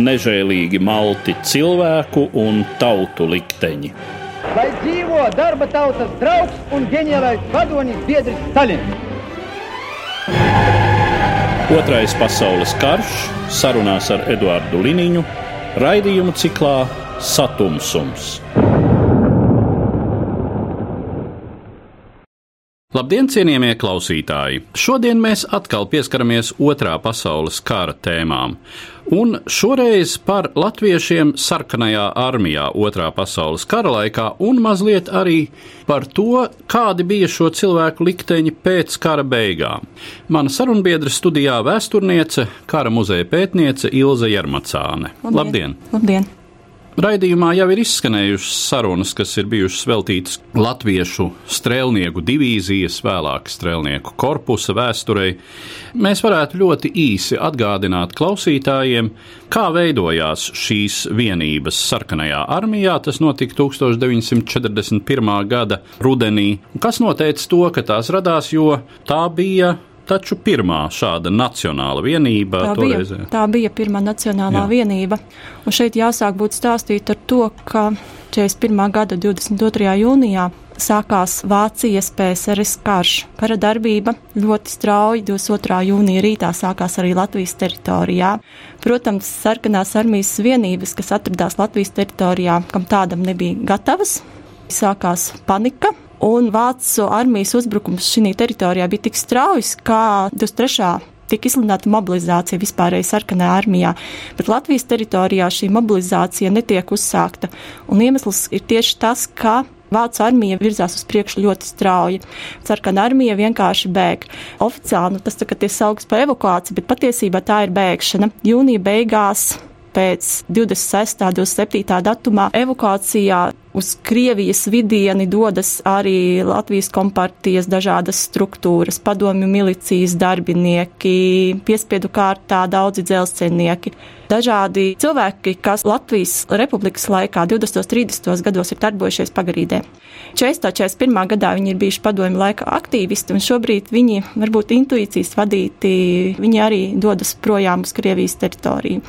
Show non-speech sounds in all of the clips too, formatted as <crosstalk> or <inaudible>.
Nežēlīgi malti cilvēku un tautu likteņi. Lai dzīvo darba tautas draugs un ģeniālais vadonis biedrs Stalins! Otrais pasaules karš sarunās ar Eduardu Liniņu raidījumu ciklā Satumsums. Labdien, cienījamie klausītāji! Šodien mēs atkal pieskaramies otrā pasaules kara tēmām. Un šoreiz par latviešiem sarkanajā armijā otrā pasaules kara laikā, un mazliet arī par to, kādi bija šo cilvēku likteņi pēc kara beigām. Mana sarunbiedra studijā vēsturniece, kara muzeja pētniece Ilza Jermacāne. Labdien! Labdien. Labdien. Raidījumā jau ir izskanējušas sarunas, kas ir bijušas veltītas latviešu strēlnieku divīzijas, vēlāk strēlnieku korpusa vēsturei. Mēs varētu ļoti īsi atgādināt klausītājiem, kā veidojās šīs vienības sarkanajā armijā. Tas notika 1941. gada rudenī. Kas noteica to, ka tās radās, jo tā bija taču pirmā šāda nacionāla vienība. Tā toreizē. bija, tā bija pirmā nacionālā Jā. vienība. Un šeit jāsāk būt stāstīt ar to, ka 41. gada 22. jūnijā sākās Vācijas PSRS karš. Kara darbība ļoti strauji 22. jūnija rītā sākās arī Latvijas teritorijā. Protams, sarkanās armijas vienības, kas atradās Latvijas teritorijā, kam tādam nebija gatavas, sākās panika Un Vācu armijas uzbrukums šī teritorijā bija tik strauji, kā 23 tika izsludināta mobilizācija vispārējai sarkanajā armijā, bet Latvijas teritorijā šī mobilizācija netiek uzsākta. Un iemesls ir tieši tas, ka Vācu armija virzās uz priekšu ļoti strauji. Sarkanā armija vienkārši bēg. Oficiāli nu, tas tā, tiek saukts par evakuāciju, bet patiesībā tā ir bēgšana. Jūnija beigās pēc 26. un 27. datumā evakuācijā uz Krievijas vidieni dodas arī Latvijas kompartijas dažādas struktūras, padomju milicijas darbinieki, piespiedu kārtā daudzi dzelzceļnieki. Dažādi cilvēki, kas Latvijas republikas laikā 20. un 30. gados ir darbojušies pagarīdē. 40. 41. gadā viņi ir bijuši padomju laika aktīvisti, un šobrīd viņi, varbūt intuīcijas vadīti, viņi arī dodas projām uz Krievijas teritoriju.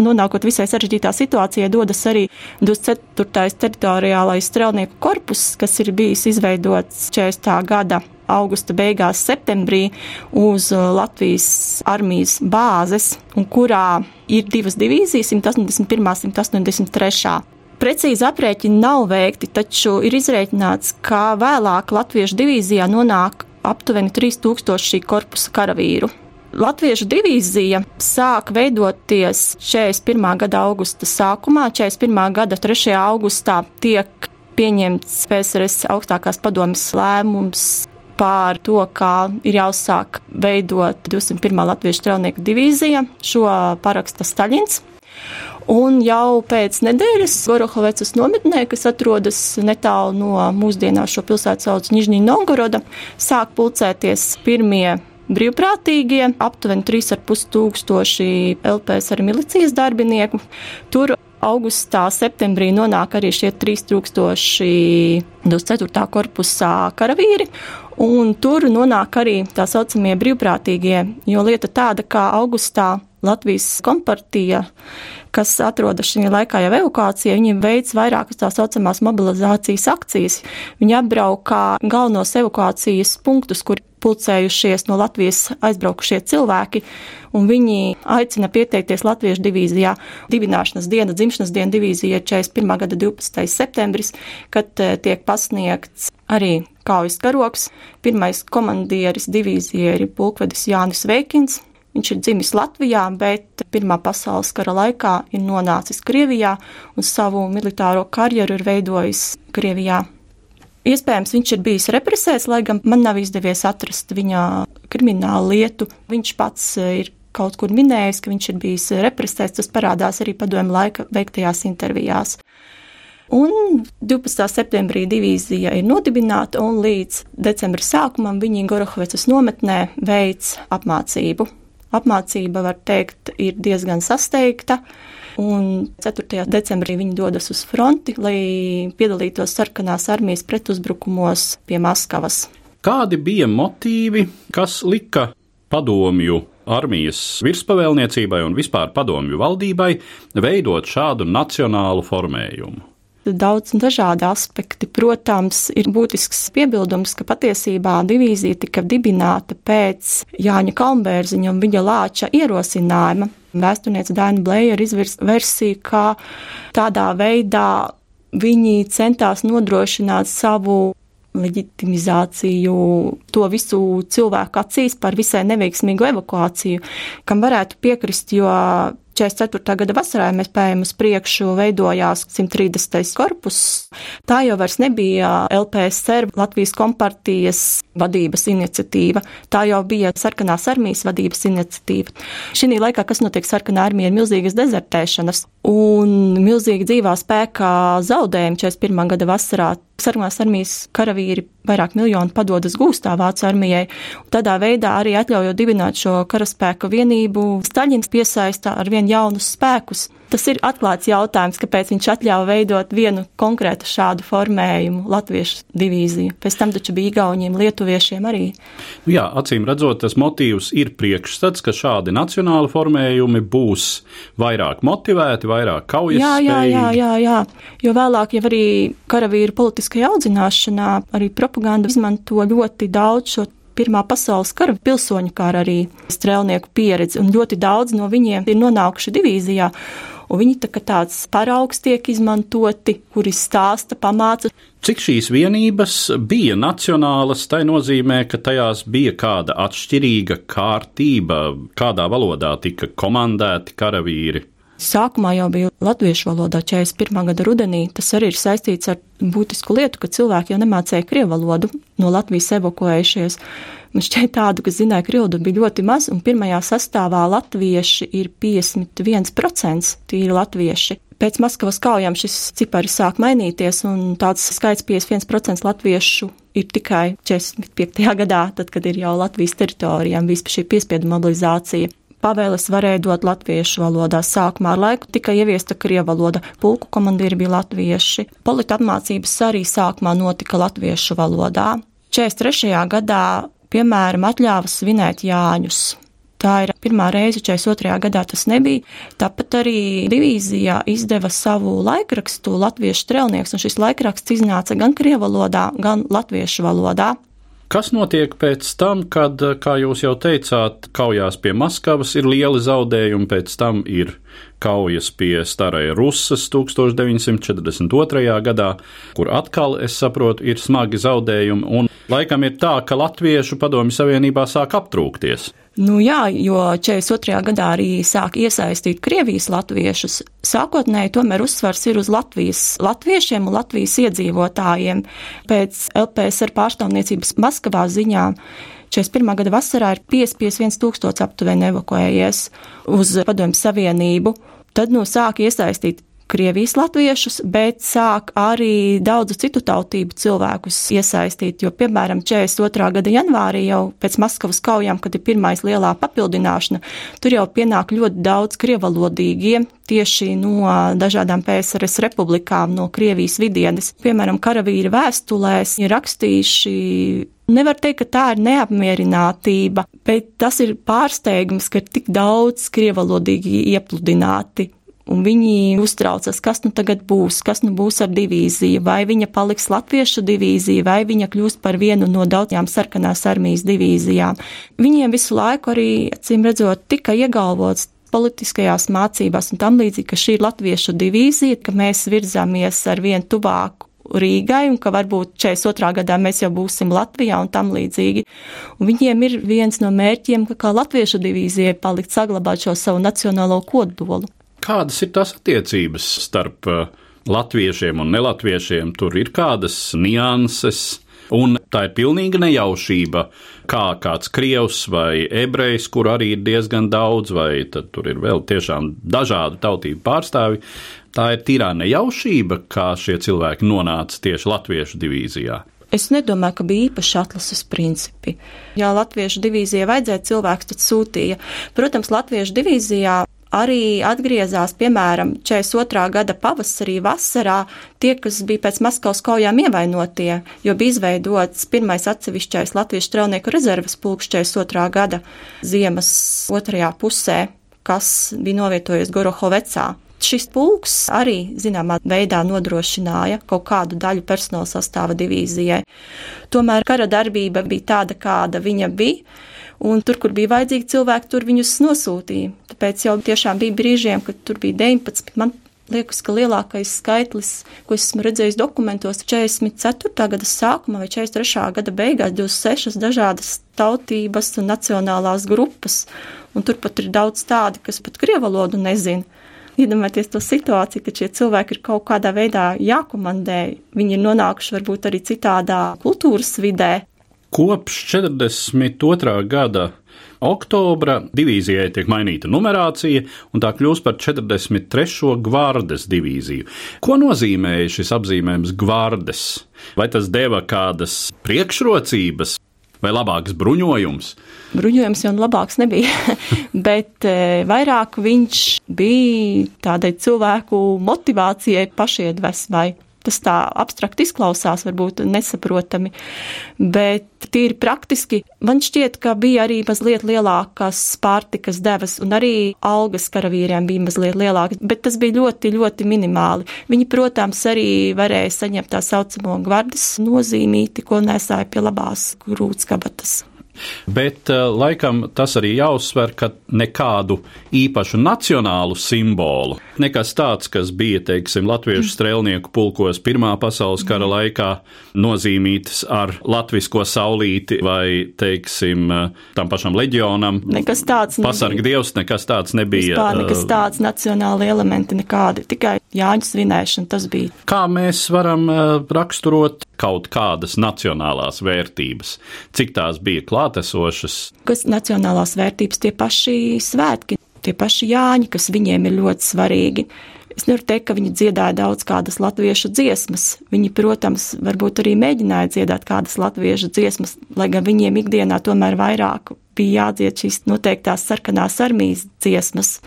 Nonākot visai sarežģītā situācijā, dodas arī 24. teritorija teritoriālais strelnieku korpus, kas ir bijis izveidots 40. gada augusta beigās, septembrī uz uh, Latvijas armijas bāzes, un kurā ir divas divīzijas, 181. un 183. Precīzi aprēķini nav veikti, taču ir izreikināts, ka vēlāk Latviešu divīzijā nonāk aptuveni 3000 šī korpusa karavīru. Latviešu divīzija sāk veidoties 41. gada augusta sākumā. 41. gada 3. augustā tiek pieņemts PSRS augstākās padomas lēmums par to, kā ir jāuzsāk veidot 201. Latviešu strelnieku divīzija. Šo paraksta Staļins. Un jau pēc nedēļas Gorohovecas nometnē, kas atrodas netālu no mūsdienās šo pilsētu sauc Nižņī Novgoroda, sāk pulcēties pirmie brīvprātīgie, aptuveni 3,5 tūkstoši LPS ar milicijas darbinieku. Tur augustā, septembrī nonāk arī šie 3000 24. korpusā karavīri, un tur nonāk arī tā saucamie brīvprātīgie, jo lieta tāda, kā augustā Latvijas kompartija kas atrodas šajā laikā jau evakuācijā, viņi veic vairākas tā saucamās mobilizācijas akcijas. Viņi apbraukā galvenos evakuācijas punktus, kur pulcējušies no Latvijas aizbraukušie cilvēki, un viņi aicina pieteikties Latviešu divīzijā. Dibināšanas diena, dzimšanas diena divīzija ir 41. gada 12. septembris, kad eh, tiek pasniegts arī kaujas karoks. Pirmais komandieris divīzija ir pulkvedis Jānis Veikins, Viņš ir dzimis Latvijā, bet Pirmā pasaules kara laikā ir nonācis Krievijā un savu militāro karjeru ir veidojis Krievijā. Iespējams, viņš ir bijis represēts, lai gan man nav izdevies atrast viņa kriminālu lietu. Viņš pats ir kaut kur minējis, ka viņš ir bijis represēts. Tas parādās arī padomju laika veiktajās intervijās. Un 12. septembrī divīzija ir nodibināta, un līdz decembra sākumam viņi Gorohovecas nometnē veids apmācību. Apmācība, var teikt, ir diezgan sasteigta. Un 4. decembrī viņi dodas uz fronti, lai piedalītos sarkanās armijas pretuzbrukumos pie Maskavas. Kādi bija motīvi, kas lika padomju armijas virspavēlniecībai un vispār padomju valdībai veidot šādu nacionālu formējumu? daudz dažādi aspekti. Protams, ir būtisks piebildums, ka patiesībā divīzija tika dibināta pēc Jāņa Kalnbērziņa un viņa lāča ierosinājuma. Vēsturniece Dāna Blēja ir izvirsta versiju, ka tādā veidā viņi centās nodrošināt savu leģitimizāciju, to visu cilvēku acīs par visai neveiksmīgu evakuāciju, kam varētu piekrist, jo 44. gada vasarā, ja mēs pējam uz priekšu, veidojās 130. korpus. Tā jau vairs nebija LPSR, Latvijas kompartijas vadības iniciatīva. Tā jau bija sarkanās armijas vadības iniciatīva. Šī laikā, kas notiek sarkanā armija, ir milzīgas dezertēšanas un milzīgi dzīvā spēkā zaudējumi 41. gada vasarā. Sarkanās armijas karavīri vairāk miljonu padodas gūstā Vācu armijai. Tādā veidā arī atļaujot dibināt šo karaspēka vienību, Staļins piesaista ar vien jaunus spēkus. Tas ir atklāts jautājums, kāpēc viņš atļāva veidot vienu konkrētu šādu formējumu, latviešu divīziju. Pēc tam taču bija igauniem, lietuviešiem arī. Jā, acīm redzot, tas motīvs ir priekšstats, ka šādi nacionāli formējumi būs vairāk motivēti, vairāk kaujas. Jā, jā, jā, jā, jā. Jo vēlāk jau arī karavīru politiskajā audzināšanā arī propaganda izmanto ļoti daudz šo Pirmā pasaules kara pilsoņu kara arī strēlnieku pieredzi, un ļoti daudz no viņiem ir nonākuši divīzijā un viņi tā kā tāds paraugs tiek izmantoti, kuri stāsta, pamāca. Cik šīs vienības bija nacionālas, tai nozīmē, ka tajās bija kāda atšķirīga kārtība, kādā valodā tika komandēti karavīri. Sākumā jau bija latviešu valodā 41. gada rudenī. Tas arī ir saistīts ar būtisku lietu, ka cilvēki jau nemācēja krievu valodu no Latvijas evakuējušies. Man šķiet tādu, kas zināja krievu, bija ļoti maz, un pirmajā sastāvā latvieši ir 51% tīri latvieši. Pēc Maskavas kaujām šis cipars sāk mainīties, un tāds skaits 51% latviešu ir tikai 45. gadā, tad, kad ir jau Latvijas teritorijām bijis šī piespiedu mobilizācija. Pavēles varēja dot latviešu valodā. Sākumā ar laiku tika ieviesta krievu valoda, pulku komandīri bija latvieši. Polita apmācības arī sākumā notika latviešu valodā. 43. gadā, piemēram, atļāva svinēt Jāņus. Tā ir pirmā reize, 42. gadā tas nebija. Tāpat arī divīzijā izdeva savu laikrakstu Latviešu strēlnieks, un šis laikraksts iznāca gan krievu valodā, gan latviešu valodā. Kas notiek pēc tam, kad, kā jūs jau teicāt, kaujās pie Maskavas ir lieli zaudējumi, pēc tam ir kaujas pie Staraja Rusas 1942. gadā, kur atkal, es saprotu, ir smagi zaudējumi, un laikam ir tā, ka Latviešu padomju savienībā sāk aptrūkties. Nu jā, jo 42. gadā arī sāk iesaistīt Krievijas latviešus. Sākotnēji tomēr uzsvars ir uz Latvijas latviešiem un Latvijas iedzīvotājiem. Pēc LPSR pārstāvniecības Maskavā ziņā 41. gada vasarā ir 551 tūkstots aptuveni evakuējies uz Padomju Savienību. Tad nu sāk iesaistīt Krievijas latviešus, bet sāk arī daudzu citu tautību cilvēkus iesaistīt, jo, piemēram, 42. gada janvārī jau pēc Maskavas kaujām, kad ir pirmais lielā papildināšana, tur jau pienāk ļoti daudz krievalodīgie tieši no dažādām PSRS republikām, no Krievijas vidienes. Piemēram, karavīri vēstulēs ir rakstījuši Nevar teikt, ka tā ir neapmierinātība, bet tas ir pārsteigums, ka ir tik daudz krievalodīgi iepludināti Un viņi uztraucas, kas nu tagad būs, kas nu būs ar divīziju, vai viņa paliks latviešu divīzija, vai viņa kļūst par vienu no daudzajām sarkanās armijas divīzijām. Viņiem visu laiku arī, acīm redzot, tika iegalvots politiskajās mācībās un tam līdzīgi, ka šī ir latviešu divīzija, ka mēs virzāmies ar vien tuvāku Rīgai un ka varbūt 42. gadā mēs jau būsim Latvijā un tam līdzīgi. Un viņiem ir viens no mērķiem, ka kā latviešu divīzijai palikt saglabāt šo savu nacionālo kodolu. Kādas ir tās attiecības starp uh, latviešiem un nelatviešiem? Tur ir kādas nianses. Un tā ir pilnīga nejaušība, kā kāds krievs vai ebrejs, kur arī ir diezgan daudz, vai tur ir vēl tiešām dažādu tautību pārstāvi. Tā ir tīrā nejaušība, kā šie cilvēki nonāca tieši Latviešu divīzijā. Es nedomāju, ka bija īpaši atlases principi. Ja Latviešu divīzijai vajadzēja cilvēks, tad sūtīja. Protams, Latviešu divīzijā arī atgriezās, piemēram, 42. gada pavasarī, vasarā, tie, kas bija pēc Maskavas kaujām ievainotie, jo bija izveidots pirmais atsevišķais Latviešu strelnieku rezerves pulks 42. gada ziemas otrajā pusē, kas bija novietojies Gorohovecā. Šis pulks arī zināmā veidā nodrošināja kaut kādu daļu personāla sastāva divīzijai. Tomēr kara darbība bija tāda, kāda viņa bija Un tur, kur bija vajadzīgi cilvēki, tur viņus nosūtīja. Tāpēc jau tiešām bija brīžiem, kad tur bija 19. Man liekas, ka lielākais skaitlis, ko esmu redzējis dokumentos, ir 44. gada sākumā vai 43. gada beigās, 26 dažādas tautības un nacionālās grupas. Un tur pat ir daudz tādi, kas pat krievu valodu nezina. Iedomājieties to situāciju, ka šie cilvēki ir kaut kādā veidā jākomandē. Viņi ir nonākuši varbūt arī citādā kultūras vidē, Kopš 42. gada oktobra divīzijai tiek mainīta numerācija, un tā kļūst par 43. gvardes divīziju. Ko nozīmēja šis apzīmējums gvardes? Vai tas deva kādas priekšrocības? Vai labāks bruņojums? Bruņojums jau labāks nebija, <laughs> bet e, vairāk viņš bija tādai cilvēku motivācijai, pašiedvesmai. Tas tā abstrakt izklausās, varbūt nesaprotami, bet tīri praktiski man šķiet, ka bija arī mazliet lielākas pārtikas devas, un arī algas karavīriem bija mazliet lielākas, bet tas bija ļoti, ļoti minimāli. Viņi, protams, arī varēja saņemt tā saucamo gvardas nozīmīti, ko nesāja pie labās grūtskabatas. Bet uh, laikam tas arī jāuzsver, ka nekādu īpašu nacionālu simbolu, nekas tāds, kas bija, teiksim, latviešu strēlnieku pulkos Pirmā pasaules kara laikā, nozīmītas ar latvisko saulīti vai, teiksim, uh, tam pašam leģionam. Nekas tāds nebija. Pasarga dievs, nekas tāds nebija. Vispār nekas uh, tāds nacionāli elementi nekādi, tikai Jāņu svinēšana tas bija. Kā mēs varam raksturot kaut kādas nacionālās vērtības, cik tās bija klātas? Klātesošas. Kas nacionālās vērtības, tie paši svētki, tie paši Jāņi, kas viņiem ir ļoti svarīgi. Es nevaru teikt, ka viņi dziedāja daudz kādas latviešu dziesmas. Viņi, protams, varbūt arī mēģināja dziedāt kādas latviešu dziesmas, lai gan viņiem ikdienā tomēr vairāk bija jādzied šīs noteiktās sarkanās armijas dziesmas.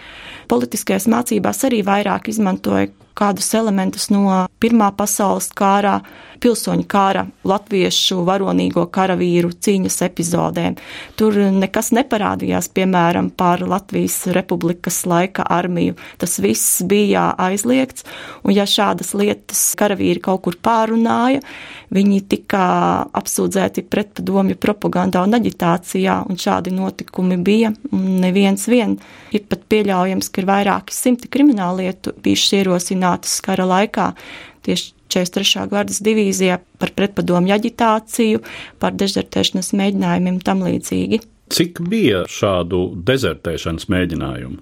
Politiskajās mācībās arī vairāk izmantoja kādus elementus no Pirmā pasaules kārā, pilsoņu kara, latviešu varonīgo karavīru cīņas epizodēm. Tur nekas neparādījās, piemēram, par Latvijas republikas laika armiju. Tas viss bija aizliegts, un ja šādas lietas karavīri kaut kur pārunāja, viņi tika apsūdzēti pretpadomju propagandā un aģitācijā, un šādi notikumi bija, un neviens vien ir pat pieļaujams, ka ir vairāki simti krimināllietu bijušas ierosinātas kara laikā tieši 43. gvardas divīzijā par pretpadomju aģitāciju, par dezertēšanas mēģinājumiem tam līdzīgi. Cik bija šādu dezertēšanas mēģinājumu?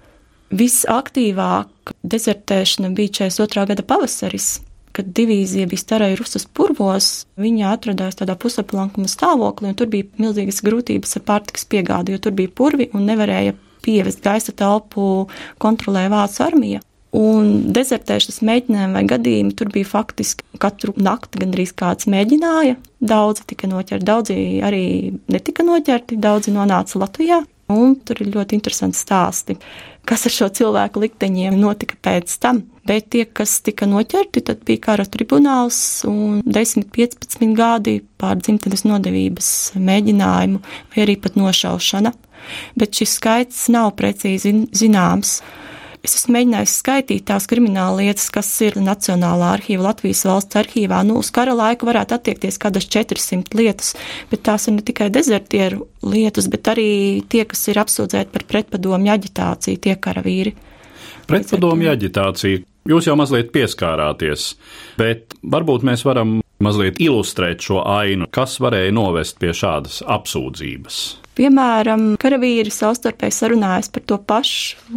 Visaktīvāk dezertēšana bija 42. gada pavasaris, kad divīzija bija starēja Rusas purvos. Viņa atradās tādā pusaplankuma stāvoklī, un tur bija milzīgas grūtības ar pārtikas piegādi, jo tur bija purvi un nevarēja pievest gaisa telpu kontrolē Vācu armija. Un dezertēšanas mēģinājumi vai gadījumi tur bija faktiski katru nakti gandrīz kāds mēģināja. Daudzi tika noķerti, daudzi arī netika noķerti, daudzi nonāca Latvijā. Un tur ir ļoti interesanti stāsti, kas ar šo cilvēku likteņiem notika pēc tam. Bet tie, kas tika noķerti, tad bija kara tribunāls un 10-15 gadi pār dzimtenes nodevības mēģinājumu vai arī pat nošaušana. Bet šis skaits nav precīzi zināms. Es esmu mēģinājis skaitīt tās krimināla lietas, kas ir Nacionālā arhīva Latvijas valsts arhīvā. Nu, uz kara laiku varētu attiekties kādas 400 lietas, bet tās ir ne tikai dezertieru lietas, bet arī tie, kas ir apsūdzēti par pretpadomju aģitāciju, tie karavīri. Pretpadomju aģitācija. Jūs jau mazliet pieskārāties, bet varbūt mēs varam mazliet ilustrēt šo ainu, kas varēja novest pie šādas apsūdzības. Piemēram, karavīri savstarpēji sarunājas par to pašu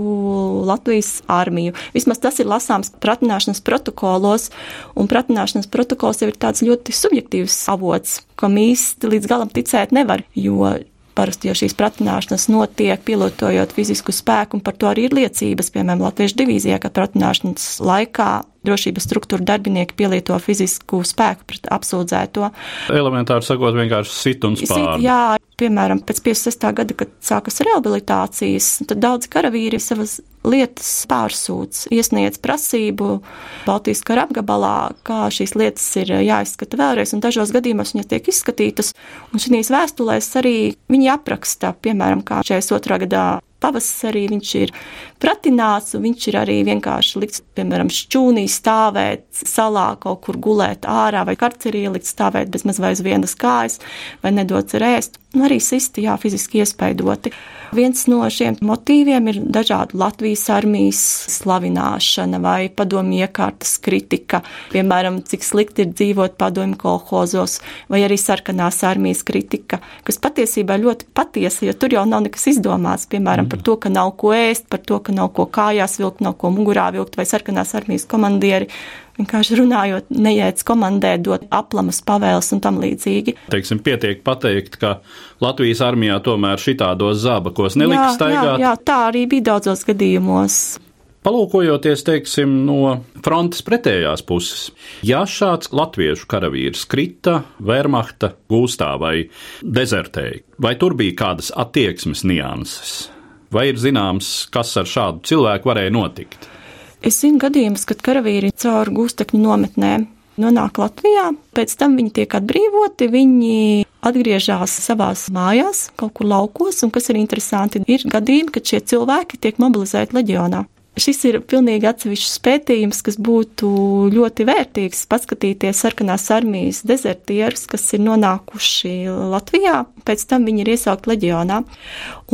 Latvijas armiju. Vismaz tas ir lasāms pratināšanas protokolos, un pratināšanas protokols jau ir tāds ļoti subjektīvs avots, kam īsti līdz galam ticēt nevar, jo parasti jau šīs pratināšanas notiek, pilotojot fizisku spēku, un par to arī ir liecības, piemēram, Latviešu divīzijā, ka pratināšanas laikā drošības struktūra darbinieki pielieto fizisku spēku pret apsūdzēto. Elementāri sakot, vienkārši sit un spārni. Jā, piemēram, pēc 56. gada, kad sākas rehabilitācijas, tad daudz karavīri savas lietas pārsūdz, iesniedz prasību Baltijas kara apgabalā, kā šīs lietas ir jāizskata vēlreiz, un dažos gadījumos viņas tiek izskatītas. Un šīs vēstulēs arī viņi apraksta, piemēram, kā 42. gadā pavasarī viņš ir pratināts, un viņš ir arī vienkārši likts, piemēram, šķūnī stāvēt salā, kaut kur gulēt ārā, vai karcerī ielikt stāvēt bez maz vai uz vienas kājas, vai nedots rēst. Un arī sisti, jā, fiziski iespaidoti. Viens no šiem motīviem ir dažādu Latvijas armijas slavināšana vai padomju iekārtas kritika, piemēram, cik slikti ir dzīvot padomju kolhozos, vai arī sarkanās armijas kritika, kas patiesībā ļoti patiesa, jo tur jau nav nekas izdomāts, piemēram, par to, ka nav ko ēst, par to, ka nav ko kājās vilkt, nav ko mugurā vilkt, vai sarkanās armijas komandieri vienkārši runājot, neiet komandē, dot aplamas pavēles un tam līdzīgi. Teiksim, pietiek pateikt, ka Latvijas armijā tomēr šitādos zābakos nelika staigāt. Jā, jā, tā arī bija daudzos gadījumos. Palūkojoties, teiksim, no frontes pretējās puses, ja šāds latviešu karavīrs krita Wehrmachta gūstā vai dezertēja, vai tur bija kādas attieksmes nianses, vai ir zināms, kas ar šādu cilvēku varēja notikt? Es zinu gadījumus, kad karavīri caur gūstekņu nometnēm nonāk Latvijā, pēc tam viņi tiek atbrīvoti, viņi atgriežas savās mājās, kaut kur laukos, un kas ir interesanti, ir gadījumi, kad šie cilvēki tiek mobilizēti leģionā. Šis ir pilnīgi atsevišķs pētījums, kas būtu ļoti vērtīgs. Paskatīties sarkanās armijas dezertierus, kas ir nonākuši Latvijā, pēc tam viņi ir iesaukti leģionā.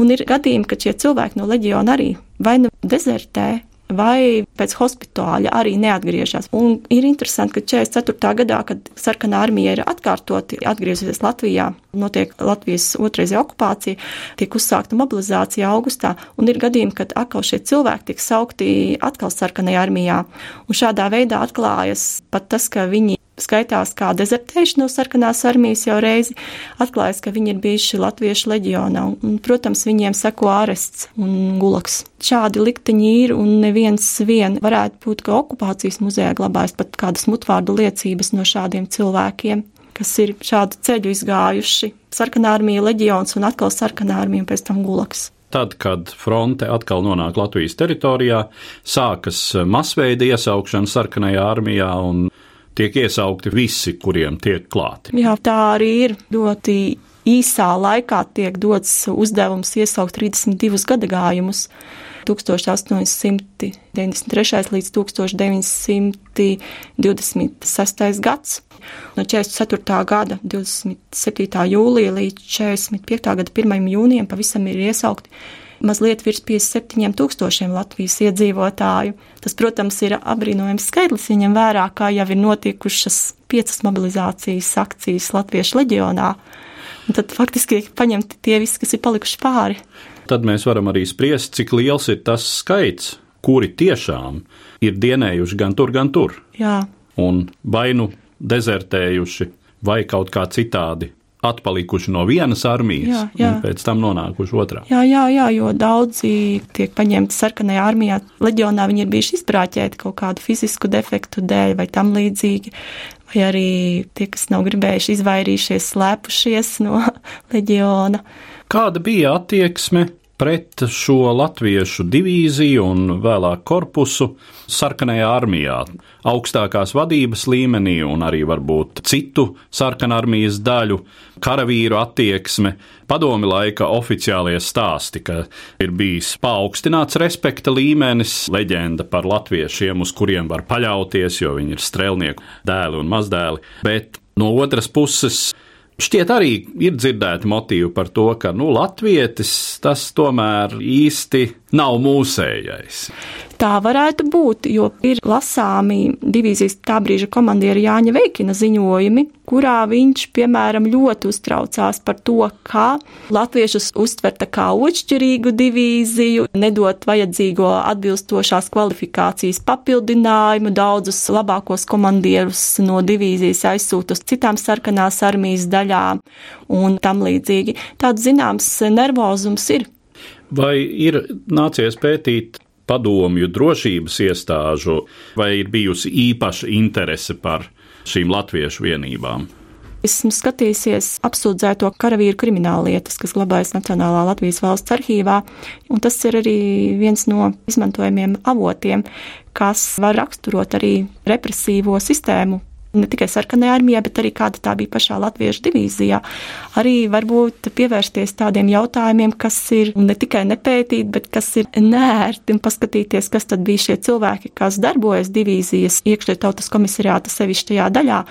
Un ir gadījumi, ka šie cilvēki no leģiona arī vai nu dezertē, vai pēc hospitāļa arī neatgriežas. Un ir interesanti, ka 44. gadā, kad sarkanā armija ir atkārtoti atgriezusies Latvijā, notiek Latvijas otrreizē okupācija, tiek uzsākta mobilizācija augustā, un ir gadījumi, kad atkal šie cilvēki tiek saukti atkal sarkanajā armijā. Un šādā veidā atklājas pat tas, ka viņi skaitās kā dezertējuši no sarkanās armijas jau reizi, atklājas, ka viņi ir bijuši latviešu leģionā, un, protams, viņiem seko arests un gulaks. Šādi likteņi ir, un neviens vien varētu būt, ka okupācijas muzejā glabājas pat kādas mutvārdu liecības no šādiem cilvēkiem, kas ir šādu ceļu izgājuši. Sarkanā armija, leģions un atkal sarkanā armija un pēc tam gulaks tad, kad fronte atkal nonāk Latvijas teritorijā, sākas masveida iesaukšana sarkanajā armijā un tiek iesaukti visi, kuriem tiek klāti. Jā, tā arī ir ļoti īsā laikā tiek dots uzdevums iesaukt 32 gadagājumus. 1893. līdz 1926. gads. No 44. gada 27. jūlija līdz 45. gada 1. jūnijam pavisam ir iesaukti mazliet virs 57 tūkstošiem Latvijas iedzīvotāju. Tas, protams, ir apbrīnojams skaitlis, ņem vērā, kā jau ir notikušas piecas mobilizācijas akcijas Latviešu leģionā. Un tad faktiski tiek paņemti tie visi, kas ir palikuši pāri. Tad mēs varam arī spriest, cik liels ir tas skaits, kuri tiešām ir dienējuši gan tur, gan tur. Jā. Un vai nu dezertējuši, vai kaut kā citādi atpalikuši no vienas armijas, jā, jā. un pēc tam nonākuši otrā. Jā, jā, jā, jo daudzi tiek paņemti sarkanajā armijā. Leģionā viņi ir bijuši izbrāķēti kaut kādu fizisku defektu dēļ vai tam līdzīgi. Vai arī tie, kas nav gribējuši izvairījušies, slēpušies no <laughs> leģiona. Kāda bija attieksme pret šo latviešu divīziju un vēlāk korpusu sarkanajā armijā, augstākās vadības līmenī un arī varbūt citu sarkanarmijas daļu, karavīru attieksme, padomi laika oficiālie stāsti, ka ir bijis paaugstināts respekta līmenis, leģenda par latviešiem, uz kuriem var paļauties, jo viņi ir strēlnieku dēli un mazdēli, bet no otras puses Šķiet, arī ir dzirdēti motīvi par to, ka nu, latvietis tas tomēr īsti nav mūsējais. Tā varētu būt, jo ir lasāmi divīzijas tā brīža komandiera Jāņa Veikina ziņojumi, kurā viņš, piemēram, ļoti uztraucās par to, kā latviešus uztverta kā otršķirīgu divīziju, nedot vajadzīgo atbilstošās kvalifikācijas papildinājumu, daudzus labākos komandierus no divīzijas aizsūt uz citām sarkanās armijas daļām un tam līdzīgi. Tāds zināms nervozums ir. Vai ir nācies pētīt padomju drošības iestāžu, vai ir bijusi īpaša interese par šīm latviešu vienībām? Esmu skatījusies apsūdzēto karavīru krimināllietas, kas glabājas Nacionālā Latvijas valsts arhīvā, un tas ir arī viens no izmantojamiem avotiem, kas var raksturot arī represīvo sistēmu ne tikai sarkanajā armijā, bet arī kāda tā bija pašā latviešu divīzijā. Arī varbūt pievērsties tādiem jautājumiem, kas ir ne tikai nepētīt, bet kas ir nērti un paskatīties, kas tad bija šie cilvēki, kas darbojas divīzijas iekšļu tautas komisariāta sevišķajā daļā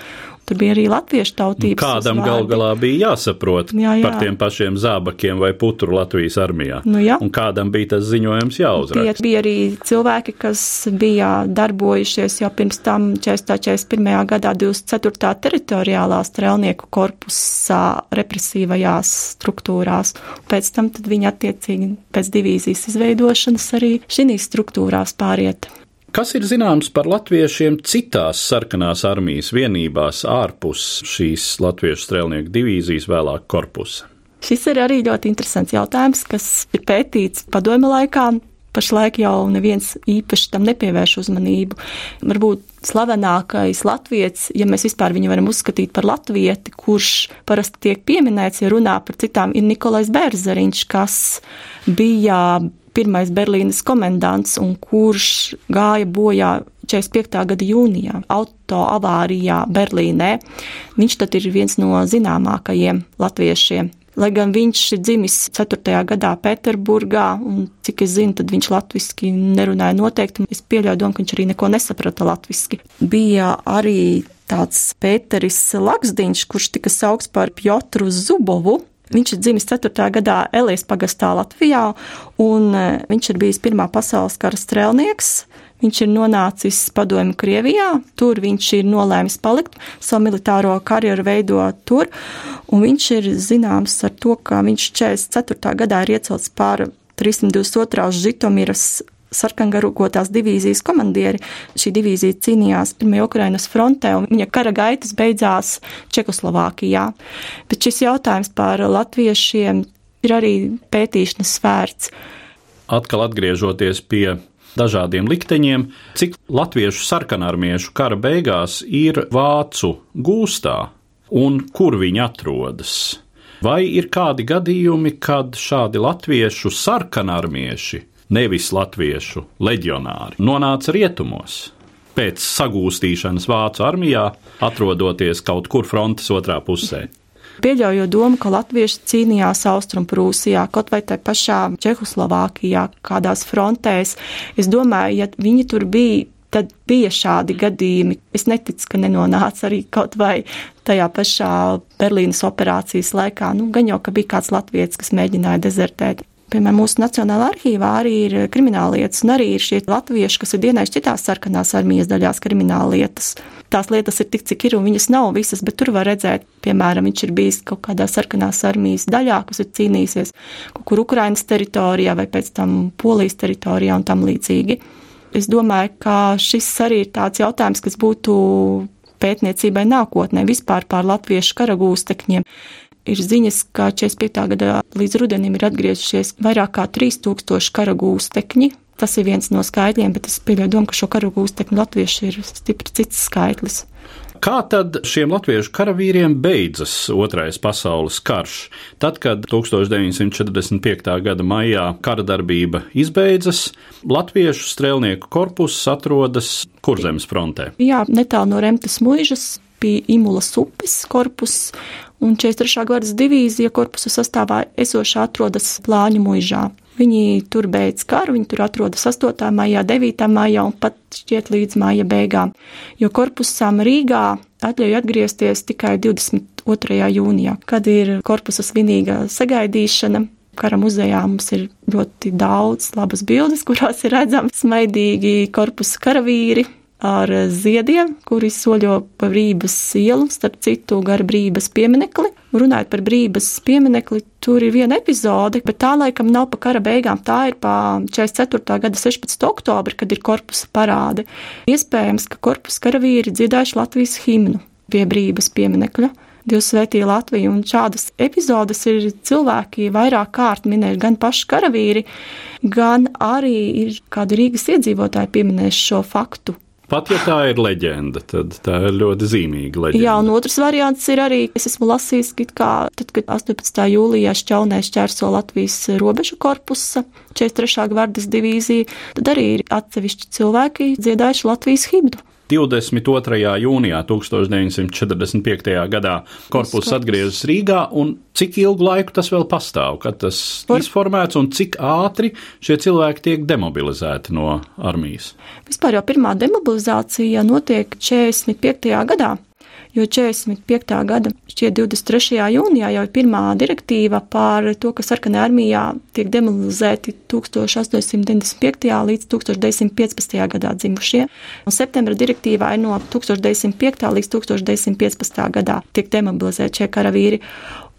Tur bija arī latviešu tautības. Kādam gal galā bija jāsaprot jā, jā. par tiem pašiem zābakiem vai putru Latvijas armijā. Nu, jā. un kādam bija tas ziņojums jāuzraksta. Tie bija arī cilvēki, kas bija darbojušies jau pirms tam 41. gadā 24. teritoriālā strēlnieku korpusā represīvajās struktūrās. Pēc tam viņi attiecīgi pēc divīzijas izveidošanas arī šīs struktūrās pāriet. Kas ir zināms par latviešiem citās sarkanās armijas vienībās ārpus šīs latviešu strēlnieku divīzijas vēlāk korpusa? Šis ir arī ļoti interesants jautājums, kas ir pētīts padomju laikā. Pašlaik jau neviens īpaši tam nepievērš uzmanību. Varbūt slavenākais latviečs, ja mēs vispār viņu varam uzskatīt par latvieti, kurš parasti tiek pieminēts, ja runā par citām, ir Nikolais Bērzeriņš, kas bija pirmais Berlīnes komendants un kurš gāja bojā 45. gada jūnijā auto avārijā Berlīnē. Viņš tad ir viens no zināmākajiem latviešiem. Lai gan viņš ir dzimis 4. gadā Pēterburgā, un cik es zinu, tad viņš latviski nerunāja noteikti. Es pieļauju domu, ka viņš arī neko nesaprata latviski. Bija arī tāds Pēteris Laksdiņš, kurš tika saukts par Piotru Zubovu, Viņš ir dzimis 4. gadā Elijas pagastā Latvijā, un e, viņš ir bijis Pirmā pasaules kara strēlnieks. Viņš ir nonācis padomju Krievijā, tur viņš ir nolēmis palikt, savu militāro karjeru veidot tur, un viņš ir zināms ar to, ka viņš 44. gadā ir iecelts par 322. Žitomiras sarkangarūkotās divīzijas komandieri. Šī divīzija cīnījās Pirmajā Ukrainas frontē, un viņa kara gaitas beidzās Čekoslovākijā. Bet šis jautājums par latviešiem ir arī pētīšanas svērts. Atkal atgriežoties pie dažādiem likteņiem, cik latviešu sarkanarmiešu kara beigās ir vācu gūstā un kur viņi atrodas. Vai ir kādi gadījumi, kad šādi latviešu sarkanarmieši nevis latviešu leģionāri, nonāca rietumos. Pēc sagūstīšanas Vācu armijā, atrodoties kaut kur frontes otrā pusē. Pieļaujot domu, ka latvieši cīnījās Austrumprūsijā, kaut vai tai pašā Čehoslovākijā, kādās frontēs, es domāju, ja viņi tur bija, tad bija šādi gadījumi. Es neticu, ka nenonāca arī kaut vai tajā pašā Berlīnas operācijas laikā. Nu, gan jau, ka bija kāds latviečs, kas mēģināja dezertēt piemēram, mūsu Nacionālā arhīvā arī ir krimināllietas, un arī ir šie latvieši, kas ir dienējuši citās sarkanās armijas daļās krimināllietas. Tās lietas ir tik, cik ir, un viņas nav visas, bet tur var redzēt, piemēram, viņš ir bijis kaut kādā sarkanās armijas daļā, kas ir cīnījusies kaut kur Ukrainas teritorijā vai pēc tam Polijas teritorijā un tam līdzīgi. Es domāju, ka šis arī ir tāds jautājums, kas būtu pētniecībai nākotnē vispār pār latviešu karagūstekņiem. Ir ziņas, ka 45. gadā līdz rudenim ir atgriezušies vairāk kā 3000 kara gūstekņi. Tas ir viens no skaitļiem, bet es pieļauju domu, ka šo kara gūstekņu latvieši ir stipri cits skaitlis. Kā tad šiem latviešu karavīriem beidzas Otrais pasaules karš? Tad, kad 1945. gada maijā kara darbība izbeidzas, latviešu strēlnieku korpus atrodas Kurzemes frontē. Jā, netālu no Remtes muižas pie Imulas upes korpus, un 43. gadas divīzija korpusa sastāvā esošā atrodas Plāņu muižā. Viņi tur beidz karu, viņi tur atrodas 8. maijā, 9. maijā un pat šķiet līdz māja beigām, jo korpusām Rīgā atļauj atgriezties tikai 22. jūnijā, kad ir korpusa svinīga sagaidīšana. Kara muzejā mums ir ļoti daudz labas bildes, kurās ir redzami smaidīgi korpusa karavīri, ar ziediem, kuri soļo pa brības ielu, starp citu, gar brības pieminekli. Runājot par brības pieminekli, tur ir viena epizode, bet tā laikam nav pa kara beigām. Tā ir pa 44. gada 16. oktobri, kad ir korpusa parāde. Iespējams, ka korpusa karavīri dziedājuši Latvijas himnu pie brības pieminekļa. Dievs svētīja Latviju, un šādas epizodes ir cilvēki vairāk kārt minējuši gan paši karavīri, gan arī ir kādi Rīgas iedzīvotāji pieminējuši šo faktu. Pat ja tā ir leģenda, tad tā ir ļoti zīmīga leģenda. Jā, un otrs variants ir arī, es esmu lasījis, ka tad, kad 18. jūlijā šķaunē šķērso Latvijas robežu korpusa 43. gvardas divīzija, tad arī ir atsevišķi cilvēki dziedājuši Latvijas himnu. 22. jūnijā 1945. gadā korpus atgriežas Rīgā, un cik ilgu laiku tas vēl pastāv, kad tas Par... izformēts, un cik ātri šie cilvēki tiek demobilizēti no armijas? Vispār jau pirmā demobilizācija notiek 45. gadā jo 45. gada šķiet 23. jūnijā jau ir pirmā direktīva par to, ka sarkanā armijā tiek demobilizēti 1895. līdz 1915. gadā dzimušie. Un septembra direktīvā ir no 1905. līdz 1915. gadā tiek demobilizēti šie karavīri.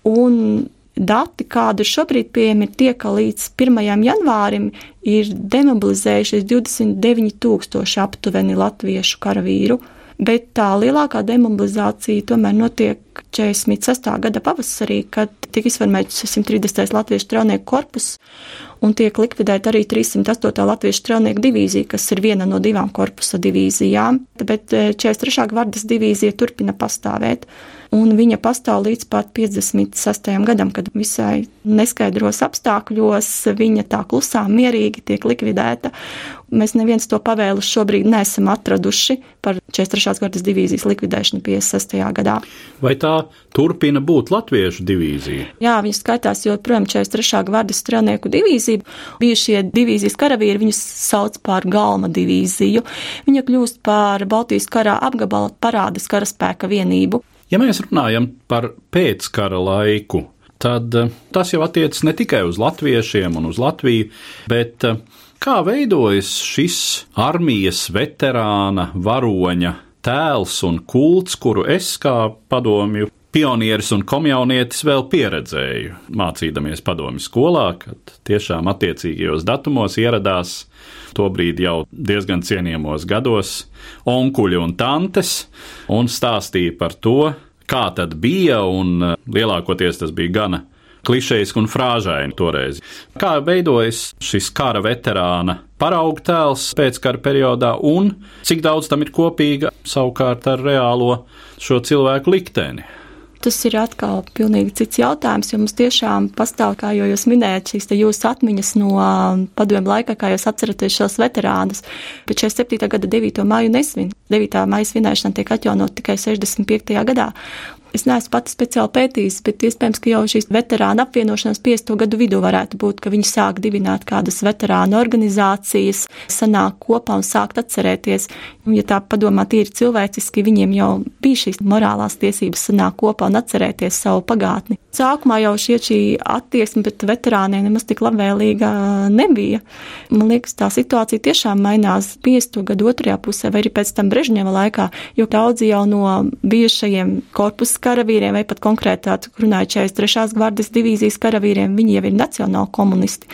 Un dati, kādi ir šobrīd pieejami, ir tie, ka līdz 1. janvārim ir demobilizējušies 29,000 aptuveni latviešu karavīru bet tā lielākā demobilizācija tomēr notiek 46. gada pavasarī, kad tika izformēts 130. latviešu straunieku korpus un tiek likvidēta arī 308. latviešu straunieku divīzija, kas ir viena no divām korpusa divīzijām, bet 43. Eh, gvardas divīzija turpina pastāvēt un viņa pastāv līdz pat 56. gadam, kad visai neskaidros apstākļos viņa tā klusām, mierīgi tiek likvidēta. Mēs neviens to pavēlu šobrīd neesam atraduši par 43. gadas divīzijas likvidēšanu 56. gadā. Vai tā turpina būt latviešu divīzija? Jā, viņi skaitās joprojām 43. gvardas strelnieku divīzija. Bijušie divīzijas karavīri viņus sauc par galma divīziju. Viņa kļūst par Baltijas karā apgabala parādas karaspēka vienību. Ja mēs runājam par pēckara laiku, tad eh, tas jau attiecas ne tikai uz latviešiem un uz Latviju, bet eh, kā veidojas šis armijas veterāna varoņa tēls un kults, kuru es kā padomju pionieris un komjaunietis vēl pieredzēju, mācīdamies padomju skolā, kad tiešām attiecīgajos datumos ieradās tobrīd jau diezgan cienījamos gados onkuļi un tantes un stāstīja par to, kā tad bija, un eh, lielākoties tas bija gana klišejiski un frāžaini toreiz. Kā veidojas šis kara veterāna paraugu tēls pēckara periodā, un cik daudz tam ir kopīga savukārt ar reālo šo cilvēku likteni? Tas ir atkal pilnīgi cits jautājums, jo mums tiešām pastāv, kā jau jūs minējat, šīs jūsu atmiņas no um, padomju laika, kā jūs atceraties šos veterānus. Bet 47. gada 9. māju nesvin. 9. māja svinēšana tiek atjaunot tikai 65. gadā. Es neesmu pati speciāli pētījis, bet iespējams, ka jau šīs veterāna apvienošanās 50. gadu vidū varētu būt, ka viņi sāk dibināt kādas veterāna organizācijas, sanāk kopā un sākt atcerēties. Un, ja tā padomā tīri cilvēciski, viņiem jau bija šīs morālās tiesības sanāk kopā un atcerēties savu pagātni. Sākumā jau šie šī attieksme pret veterāniem nemaz tik labvēlīga nebija. Man liekas, tā situācija tiešām mainās 50. gadu otrajā pusē vai arī pēc tam Brežņeva laikā, jo daudzi jau no bijušajiem korpusa karavīriem, vai pat konkrētāk runājot 43. gvardas divīzijas karavīriem, viņi jau ir nacionāli komunisti.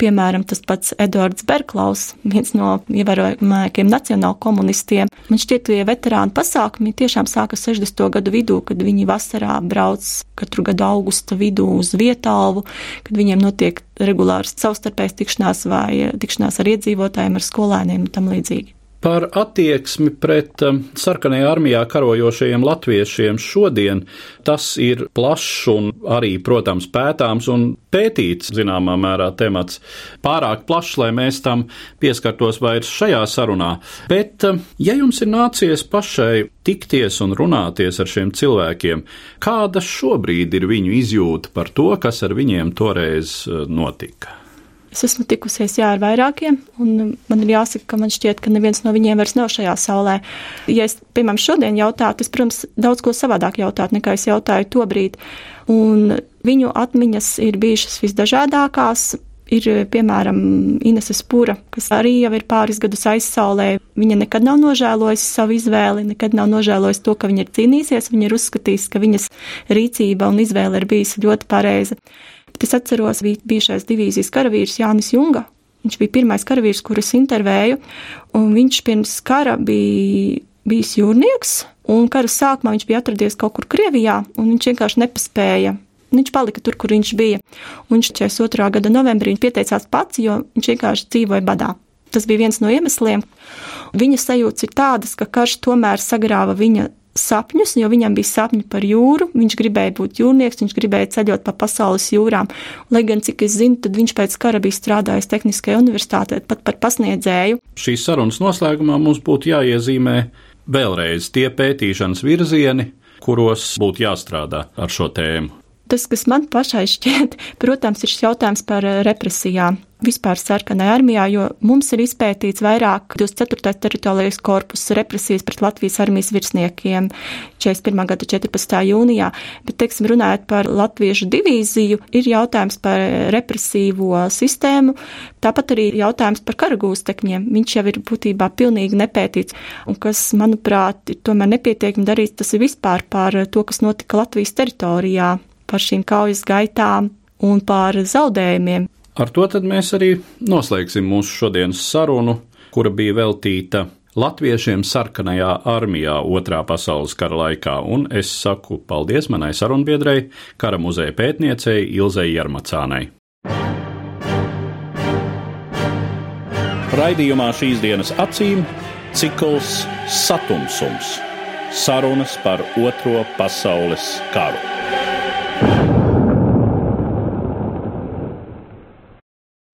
Piemēram, tas pats Edvards Berklaus, viens no ievērojamākajiem nacionāli komunistiem. Man šķiet, tie veterāni pasākumi tiešām sākas 60. gadu vidū, kad viņi vasarā brauc katru gadu augusta vidū uz vietālu, kad viņiem notiek regulārs savstarpējas tikšanās vai tikšanās ar iedzīvotājiem, ar skolēniem un tam līdzīgi. Par attieksmi pret um, sarkanajā armijā karojošajiem latviešiem šodien tas ir plašs un arī, protams, pētāms un pētīts zināmā mērā temats. Pārāk plašs, lai mēs tam pieskartos vairs šajā sarunā. Bet, um, ja jums ir nācies pašai tikties un runāties ar šiem cilvēkiem, kāda šobrīd ir viņu izjūta par to, kas ar viņiem toreiz uh, notika? Es esmu tikusies jā, ar vairākiem, un man ir jāsaka, ka man šķiet, ka neviens no viņiem vairs nav šajā saulē. Ja es, piemēram, šodien jautātu, es, protams, daudz ko savādāk jautātu, nekā es jautāju to brīdi. Un Viņu atmiņas ir bijušas visdažādākās. Ir, piemēram, Ineses Pūra, kas arī jau ir pāris gadus aizsaulē. Viņa nekad nav nožēlojusi savu izvēli, nekad nav nožēlojusi to, ka viņa ir cīnījusies. Viņa ir uzskatījusi, ka viņas rīcība un izvēle ir bijusi ļoti pareiza. Bet es atceros, bija bijušais divīzijas karavīrs Jānis Junga. Viņš bija pirmais karavīrs, kurus intervēju, un viņš pirms kara bija bijis jūrnieks, un kara sākumā viņš bija atradies kaut kur Krievijā, un viņš vienkārši nepaspēja. Viņš palika tur, kur viņš bija. Un viņš 42. gada novembrī pieteicās pats, jo viņš vienkārši dzīvoja badā. Tas bija viens no iemesliem. Viņa sajūta ir tādas, ka karš tomēr sagrāva viņa sapņus, jo viņam bija sapņi par jūru. Viņš gribēja būt jūrnieks, viņš gribēja ceļot pa pasaules jūrām. Lai gan, cik es zinu, tad viņš pēc kara bija strādājis Tehniskajā universitātē, pat par pasniedzēju. Šīs sarunas noslēgumā mums būtu jāiezīmē vēlreiz tie pētīšanas virzieni, kuros būtu jāstrādā ar šo tēmu. Tas, kas man pašai šķiet, <laughs> protams, ir šis jautājums par eh, represijām vispār sarkanajā armijā, jo mums ir izpētīts vairāk 24. teritorijas korpusa represijas pret Latvijas armijas virsniekiem 41. gada 14. jūnijā, bet, teiksim, runājot par latviešu divīziju, ir jautājums par represīvo sistēmu, tāpat arī jautājums par karagūstekņiem. Viņš jau ir būtībā pilnīgi nepētīts, un kas, manuprāt, ir tomēr nepietiekami darīts, tas ir vispār par to, kas notika Latvijas teritorijā par šīm kaujas gaitām un par zaudējumiem. Ar to mēs arī noslēgsim mūsu šodienas sarunu, kura bija veltīta latviešiem sarkanajā armijā otrā pasaules kara laikā, un es saku paldies manai sarunbiedrei, kara muzeja pētniecei Ilzei Jarmacānai. Raidījumā šīs dienas acīm cikls Satumsums - sarunas par Otro pasaules karu.